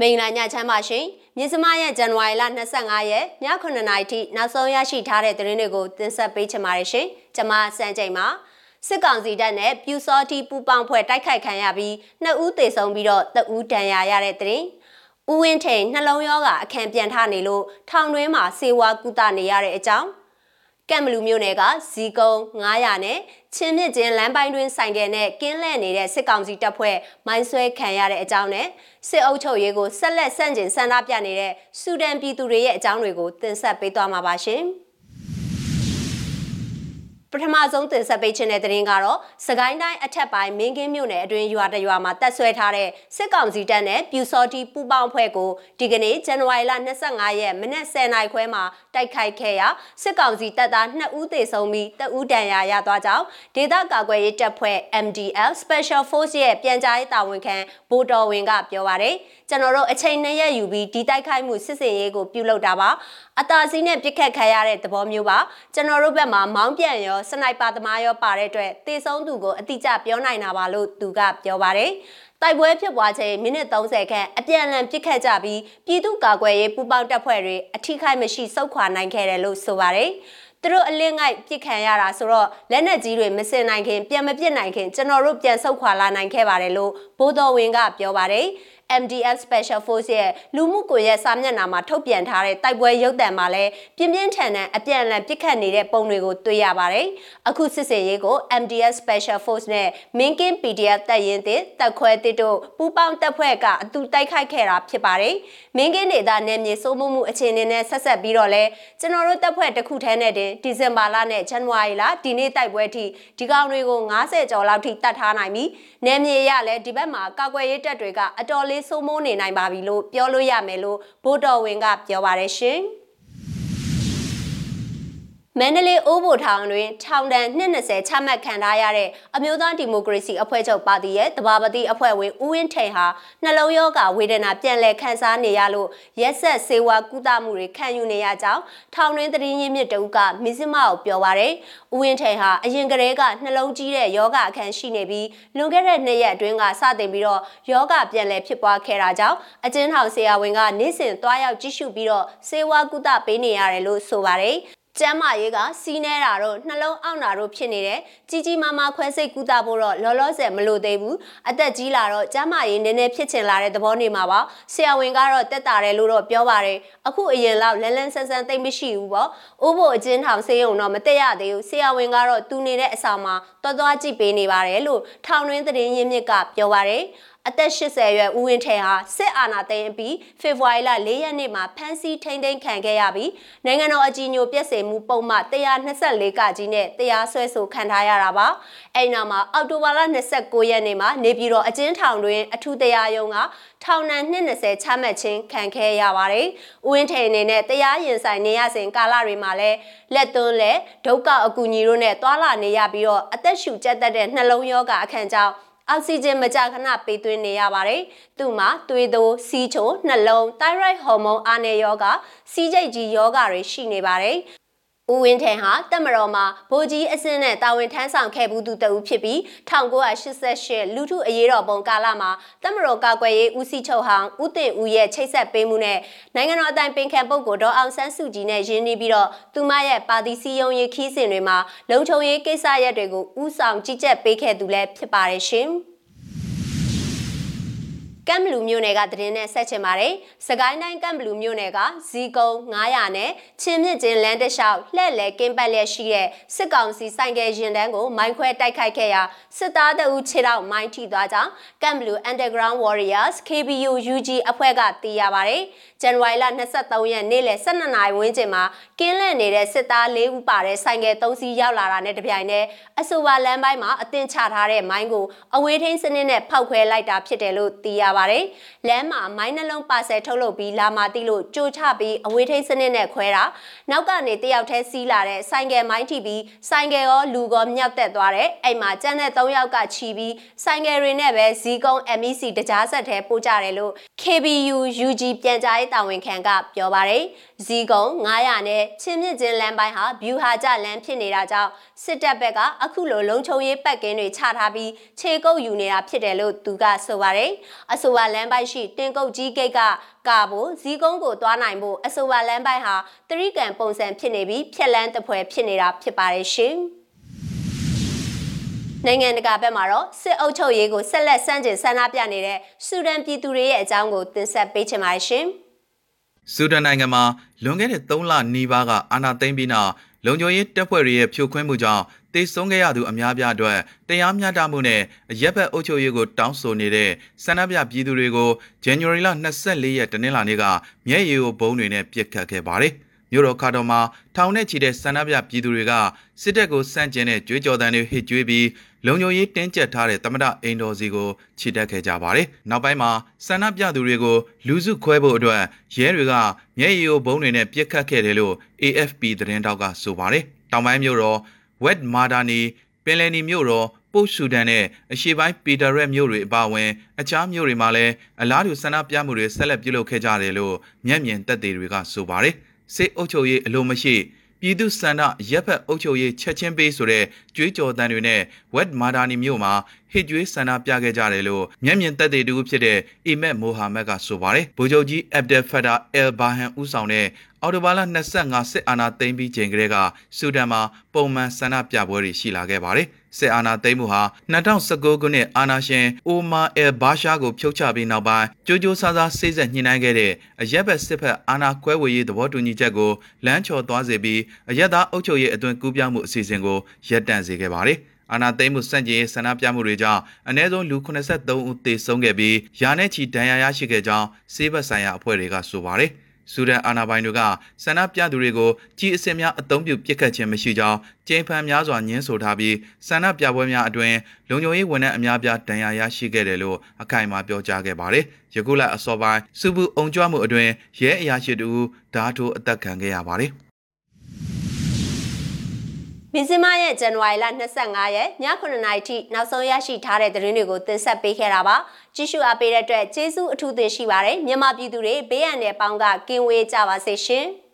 မင်္ဂလာညချမ်းပါရှင်မြစ်စမရဲ့ဇန်နဝါရီလ25ရက်ည9:00နာရီထိနောက်ဆုံးရရှိထားတဲ့သတင်းတွေကိုတင်ဆက်ပေးချင်ပါတယ်ရှင်ကျွန်မစံချိန်ပါစစ်ကောင်စီတပ်နဲ့ပြူစောတိပူပေါင်းဖွဲ့တိုက်ခိုက်ခံရပြီးနှစ်ဦးသေဆုံးပြီးတော့တဦးဒဏ်ရာရတဲ့သတင်းဦးဝင်းထိန်နှလုံးရောဂါအခန့်ပြန်ထနေလို့ထောင်တွင်းမှာစေဝါကုသနေရတဲ့အကြောင်း ကံမလူမျိုးနယ်ကဇီကုံ900နဲ့ချင်းမြစ်ချင်းလမ်းပိုင်းတွင်ဆိုင်ကယ်နဲ့ကင်းလဲ့နေတဲ့စစ်ကောင်စီတပ်ဖွဲ့မိုင်းဆွဲခံရတဲ့အကြောင်းနဲ့စစ်အုပ်ချုပ်ရေးကိုဆက်လက်ဆန့်ကျင်ဆန္ဒပြနေတဲ့စူဒန်ပြည်သူတွေရဲ့အကြောင်းတွေကိုတင်ဆက်ပေးသွားမှာပါရှင်။ ပထမဆုံးတင်ဆက်ပေးခြင်းတဲ့သတင်းကတော့စကိုင်းတိုင်းအထက်ပိုင်းမင်းကင်းမြို့နယ်အတွင်းရွာတရွာမှာတပ်ဆွဲထားတဲ့စစ်ကောင်စီတပ်နဲ့ပြူစောတိပူပေါင်းဖွဲ့ကိုဒီကနေ့ဇန်နဝါရီလ25ရက်မနက်10:00နာရီခွဲမှာတိုက်ခိုက်ခဲ့ရာစစ်ကောင်စီတပ်သား2ဦးသေဆုံးပြီးတဦးဒဏ်ရာရသွားကြောင်းဒေသကာကွယ်ရေးတပ်ဖွဲ့ MDL Special Force ရဲ့ပြန်ကြားရေးတာဝန်ခံဗိုလ်တော်ဝင်ကပြောပါရယ်ကျွန်တော်တို့အချိန်နှစ်ရက်ယူပြီးဒီတိုက်ခိုက်မှုစစ်စင်ရေးကိုပြုလုပ်တာပါ အတာစီးနဲ့ပြစ်ခတ်ခံရတဲ့သဘောမျိုးပါကျွန်တော်တို့ဘက်မှာမောင်းပြန်ရောစနိုက်ပါသမားရောပါတဲ့အတွက်တေဆုံးသူကိုအတိအကျပြောနိုင်တာပါလို့သူကပြောပါတယ်တိုက်ပွဲဖြစ်ပွားချိန်မိနစ်30ခန့်အပြန်အလှန်ပစ်ခတ်ကြပြီးပြည်သူ့ကာကွယ်ရေးပူးပေါင်းတပ်ဖွဲ့တွေအထိခိုက်မရှိစုခွာနိုင်ခဲ့တယ်လို့ဆိုပါတယ်သူတို့အလင်းငိုက်ပြစ်ခံရတာဆိုတော့လက်နက်ကြီးတွေမစင်နိုင်ခင်ပြန်မပစ်နိုင်ခင်ကျွန်တော်တို့ပြန်ဆုတ်ခွာလာနိုင်ခဲ့ပါတယ်လို့ဘိုးတော်ဝင်ကပြောပါတယ်။ MDF Special Force ရဲ့လူမှုကွန်ရက်စာမျက်နှာမှာထုတ်ပြန်ထားတဲ့တိုက်ပွဲရုပ်သံမှာလည်းပြင်းပြင်းထန်ထန်အပြန်အလှန်ပစ်ခတ်နေတဲ့ပုံတွေကိုတွေ့ရပါတယ်။အခုစစ်စင်ရေးကို MDF Special Force နဲ့ Minkin PDF တပ်ရင်းသစ်တပ်ခွဲတစ်တို့ပူးပေါင်းတပ်ဖွဲ့ကအတူတိုက်ခိုက်ခဲ့တာဖြစ်ပါတယ်။ Minkin ဒေသနယ်မြေစိုးမိုးမှုအခြေအနေနဲ့ဆက်ဆက်ပြီးတော့လဲကျွန်တော်တို့တပ်ဖွဲ့တစ်ခုထဲနဲ့တင်ဒီဇင်ဘာလနဲ့ဇန်နဝါရီလဒီနေ့တိုက်ပွဲထိဒီကောင်တွေကို90ကျော်လောက်ထိတတ်ထားနိုင်ပြီးနယ်မြေရလဲဒီဘက်မှာကာကွယ်ရေးတပ်တွေကအတော်လေးလေးစိုးမိုးနေနိုင်ပါပြီလို့ပြောလို့ရမယ်လို့ဗိုလ်တော်ဝင်ကပြောပါတယ်ရှင်။ မန္တလေးအိုးဘိုထောင်တွင်ထောင်ဒဏ်220ချမှတ်ခံထားရတဲ့အမျိုးသားဒီမိုကရေစီအဖွဲ့ချုပ်ပါတီရဲ့တဘာပတိအဖွဲ့ဝင်ဦးဝင်းထိန်ဟာနှလုံးရောဂါဝေဒနာပြန်လည်ခံစားနေရလို့ရက်ဆက်ဆေးဝါးကုသမှုတွေခံယူနေရကြောင်းထောင်တွင်သတင်းရင်းမြစ်တဦးကမစ္စမကိုပြောပါရယ်ဦးဝင်းထိန်ဟာအရင်ကတည်းကနှလုံးကြီးတဲ့ယောဂအခန်းရှိနေပြီးလွန်ခဲ့တဲ့နှစ်ရက်အတွင်းကစတင်ပြီးတော့ယောဂပြန်လည်ဖြစ်ပွားခဲ့တာကြောင့်အကျဉ်းထောင်ဆရာဝန်ကနေ့စဉ်သွားရောက်ကြည့်ရှုပြီးတော့ဆေးဝါးကုသပေးနေရတယ်လို့ဆိုပါရယ် ကျမ်းမာရေးကစီးနေတာတော့နှလုံးအောင့်တာတို့ဖြစ်နေတယ်ကြီးကြီးမားမားခွဲစိတ်ကူးတာဖို့တော့လောလောဆယ်မလိုသေးဘူးအသက်ကြီးလာတော့ကျမ်းမာရေးနည်းနည်းဖြစ်ချင်လာတဲ့သဘောနေမှာပါဆရာဝန်ကတော့တက်တာတယ်လို့တော့ပြောပါတယ်အခုအရင်လောက်လန်းလန်းဆန်းဆန်းသိမ့်မရှိဘူးပေါ့အိုးဖို့အချင်းထောင်ဆေးရုံတော့မတက်ရသေးဘူးဆရာဝန်ကတော့တူနေတဲ့အဆောင်မှာတွားတွားကြည့်ပေးနေပါတယ်လို့ထောင်တွင်းသတင်းရင်းမြစ်ကပြောပါတယ် အသက်80ရွယ်ဦးဝင်းထဲဟာစစ်အာဏာသိမ်းပြီးဖေဖော်ဝါရီလ၄ရက်နေ့မှာဖမ်းဆီးထိန်းသိမ်းခံခဲ့ရပြီးနိုင်ငံတော်အကြီးအကျယ်ပြည့်စုံမှုပုံမှန်124ကကြီးနဲ့တရားစွဲဆိုခံထားရတာပါ။အဲ့နောက်မှာအောက်တိုဘာလ29ရက်နေ့မှာနေပြည်တော်အကျဉ်းထောင်တွင်အထူးတရားရုံးကထောင်ဒဏ်20ချမှတ်ခြင်းခံခဲ့ရပါတယ်။ဦးဝင်းထိန်အနေနဲ့တရားရင်ဆိုင်နေရစဉ်ကာလတွေမှာလည်းလက်သွန်းလက်ဒုက္ခအကူအညီတို့နဲ့တွာလာနေရပြီးတော့အသက်ရှူကျက်တတ်တဲ့နှလုံးရောဂါအခန့်ကြောင့် အောက်ဆီဂျင်မကြာခဏပေးသွင်းနေရပါတယ်။သူ့မှာသွေးသိုးစီးချိုနှလုံး thyroid hormone အားနည်းယောဂစီးကျိတ်ကြီးယောဂတွေရှိနေပါတယ်။ ဦးဝင်းထန်ဟာတက်မတော်မှာဗိုလ်ကြီးအစင်းနဲ့တာဝန်ထမ်းဆောင်ခဲ့ဘူးသူတဦးဖြစ်ပြီး1988လူထုအရေးတော်ပုံကာလမှာတက်မတော်ကာကွယ်ရေးဦးစီးချုပ်ဟောင်းဦးတင်ဦးရဲ့ချိတ်ဆက်ပေးမှုနဲ့နိုင်ငံတော်အတိုင်ပင်ခံပုဂ္ဂိုလ်ဒေါ်အောင်ဆန်းစုကြည်နဲ့ရင်းနှီးပြီးတော့သူမရဲ့ပါတီစည်းရုံးရေးခီးစဉ်တွေမှာလုံခြုံရေးကိစ္စရပ်တွေကိုဦးဆောင်ကြီးကြပ်ပေးခဲ့သူလည်းဖြစ်ပါတယ်ရှင်။ ကမ်ဘလူမြို့နယ်ကသတင်းနဲ့ဆက်ချင်ပါတယ်။စကိုင်းတိုင်းကမ်ဘလူမြို့နယ်ကဇီကုံ900နဲ့ချင်းမြင့်ကျင်းလမ်းတစ်လျှောက်လှည့်လည်ကင်းပတ်လျက်ရှိတဲ့စစ်ကောင်စီဆိုင်ကယ်ရင်တန်းကိုမိုင်းခွဲတိုက်ခိုက်ခဲ့ရာစစ်သားတအုပ်ခြေထောက်မိုင်းထိသွားကြောင်းကမ်ဘလူ Underground Warriors KBU UG အဖွဲ့ကသိရပါတယ်။ဇန်နဝါရီလ23ရက်နေ့လယ်12နာရီဝန်းကျင်မှာကင်းလန့်နေတဲ့စစ်သား၄ဦးပါတဲ့ဆိုင်ကယ်၃စီးရောက်လာတာနဲ့တပြိုင်တည်းအဆိုပါလမ်းပိုင်းမှာအသင်ချထားတဲ့မိုင်းကိုအဝေးထိန်းစနစ်နဲ့ဖောက်ခွဲလိုက်တာဖြစ်တယ်လို့သိရပါတယ်။လမ်းမှာမိုင်းနှလုံးပါဆယ်ထုတ်လုပ်ပြီးလာမာတိလို့ကြိုချပြီးအဝေးထိန်းစနစ်နဲ့ခွဲတာနောက်ကနေတယောက်တည်းစီးလာတဲ့ဆိုင်ကယ်မိုင်းထိပြီးဆိုင်ကယ်ရောလူကောမြောက်တက်သွားတဲ့အဲ့မှာကျန်တဲ့၃ယောက်ကချီပြီးဆိုင်ကယ်တွေနဲ့ပဲဇီကုန်း MEC တကြားဆက်ထဲပို့ကြတယ်လို့ KBU UG ပြန်ကြားရေးတာဝန်ခံကပြောပါတယ်။ဇီကုန်း900နဲ့ချင်းမြင့်ချင်းလမ်းပိုင်းဟာဗျူဟာကျလမ်းဖြစ်နေတာကြောင့်စစ်တပ်ဘက်ကအခုလိုလုံခြုံရေးပတ်ကင်းတွေချထားပြီးခြေကုပ်ယူနေတာဖြစ်တယ်လို့သူကဆိုပါတယ်။အဆိုဆိုပါလမ်းပိုက်ရှိတင်ကုတ်ကြီးဂိတ်ကကာဖို့ဇီကုန်းကိုသွားနိုင်ဖို့အဆိုပါလမ်းပိုက်ဟာတရိကန်ပုံစံဖြစ်နေပြီးဖြက်လန်းတပွဲဖြစ်နေတာဖြစ်ပါတယ်ရှင်နိုင်ငံတကာဘက်မှာတော့စစ်အုပ်ချုပ်ရေးကိုဆက်လက်ဆန့်ကျင်ဆန္ဒပြနေတဲ့ဆူဒန်ပြည်သူတွေရဲ့အကြောင်းကိုတင်ဆက်ပေးချင်ပါတယ်ရှင်။ဆူဒန်နိုင်ငံမှာလွန်ခဲ့တဲ့3လနီးပါးကအာဏာသိမ်းပြီးနောက် လုံခြုံရေးတပ်ဖွဲ့တွေရဲ့ဖြိုခွင်းမှုကြောင့်တေဆုံးခဲ့ရသူအများပြားအတွက်တရားမျှတမှုနဲ့ရက်ဘက်အုပ်ချုပ်ရေးကိုတောင်းဆိုနေတဲ့ဆန္ဒပြပြည်သူတွေကို January လ24ရက်တနင်္လာနေ့ကမျက်ရည်ကိုဘုံတွေနဲ့ပြစ်ခတ်ခဲ့ပါတယ်။ မြို့တော်ခါတော်မှာထောင်နဲ့ချီတဲ့ဆန္ဒပြပြည်သူတွေကစစ်တပ်ကိုစန့်ကျင်တဲ့ကြွေးကြော်သံတွေဟစ်ကြွေးပြီးလုံခြုံရေးတင်းကျပ်ထားတဲ့တမဒအိမ်တော်စီကိုခြေတက်ခဲ့ကြပါတယ်။နောက်ပိုင်းမှာဆန္ဒပြသူတွေကိုလူစုခွဲဖို့အတွက်ရဲတွေကမျက်ရည်ကိုဘုံတွေနဲ့ပြစ်ခတ်ခဲ့တယ်လို့ AFP သတင်းတောက်ကဆိုပါတယ်။တောင်ပိုင်းမြို့တော်ဝက်မာဒါနီပင်လယ်နီမြို့တော်ပုတ်ဆူဒန်နဲ့အရှေ့ပိုင်းပီတာရက်မြို့တွေအပါအဝင်အခြားမြို့တွေမှာလည်းအလားတူဆန္ဒပြမှုတွေဆက်လက်ပြုလုပ်ခဲ့ကြတယ်လို့မျက်မြင်သက်သေတွေကဆိုပါတယ်။ စစ်အုပ်ချုပ်ရေးအလိုမရှိပြည်သူစန္ဒရက်ဖက်အုပ်ချုပ်ရေးချက်ချင်းပေးဆိုတဲ့ကြွေးကြော်တန်တွေနဲ့ဝက်မာဒါနီမြို့မှာဟစ်ကြွေးဆန္ဒပြခဲ့ကြတယ်လို့မျက်မြင်သက်သေတူဖြစ်တဲ့အီမက်မိုဟာမက်ကဆိုပါတယ်။ဗိုလ်ချုပ်ကြီးအက်ဒယ်ဖက်တာအယ်ဘာဟန်ဦးဆောင်တဲ့အော်တိုဘာလ25စစ်အာဏာသိမ်းပြီးချိန်ကလေးကဆူဒန်မှာပုံမှန်ဆန္ဒပြပွဲတွေရှိလာခဲ့ပါတယ်။ စစ်အာဏာသိမ်းမှုဟာ2019ခုနှစ်အာဏာရှင်အိုမာအယ်ဘာရှာကိုဖျုတ်ချပြီးနောက်ပိုင်းကြိုးကြိုးဆားဆားစိတ်ဆက်ညှိနှိုင်းခဲ့တဲ့အရက်ဘက်စစ်ဘက်အာဏာကွဲဝေရေးသဘောတူညီချက်ကိုလမ်းချော်သွားစေပြီးအရက်သားအုပ်ချုပ်ရေးအတွင်းကူးပြောင်းမှုအစီအစဉ်ကိုရပ်တန့်စေခဲ့ပါတယ်။အာနာသိမ်းမှုစန့်ကျင်ရေးဆန္ဒပြမှုတွေကြောင့်အ ਨੇ ဆုံးလူ83ဦးသေဆုံးခဲ့ပြီးယာနဲ့ချီဒဏ်ရာရရှိခဲ့ကြောင်းစေဘတ်ဆိုင်ရာအဖွဲ့တွေကဆိုပါတယ်။ ဆူဒန်အာဏာပိုင်တွေကဆန္ဒပြသူတွေကိုကြီးအစ်စ်များအုံပြုပစ်ခတ်ခြင်းမရှိကြောင်းကျင်းဖန်များစွာညှင်းဆိုထားပြီးဆန္ဒပြပွဲများအတွင်းလုံခြုံရေးဝန်ထမ်းအများပြားဒဏ်ရာရရှိခဲ့တယ်လို့အခိုင်အမာပြောကြားခဲ့ပါတယ်။ယခုလအစောပိုင်းစူဘူးအုံကြွမှုအတွင်းရဲအရာရှိတူဓာတ်ထိုးအသက်ခံခဲ့ရပါတယ်။ မင်းစမရဲ့ဇန်နဝါရီလ25ရက်ည9:00နာရီထိနောက်ဆုံးရရှိထားတဲ့သတင်းတွေကိုတင်ဆက်ပေးခဲ့တာပါကြည့်ရှုအားပေးတဲ့အတွက်ကျေးဇူးအထူးတင်ရှိပါတယ်မြန်မာပြည်သူတွေဘေးရန်တဲ့ပေါင်းကကင်းဝေးကြပါစေရှင်။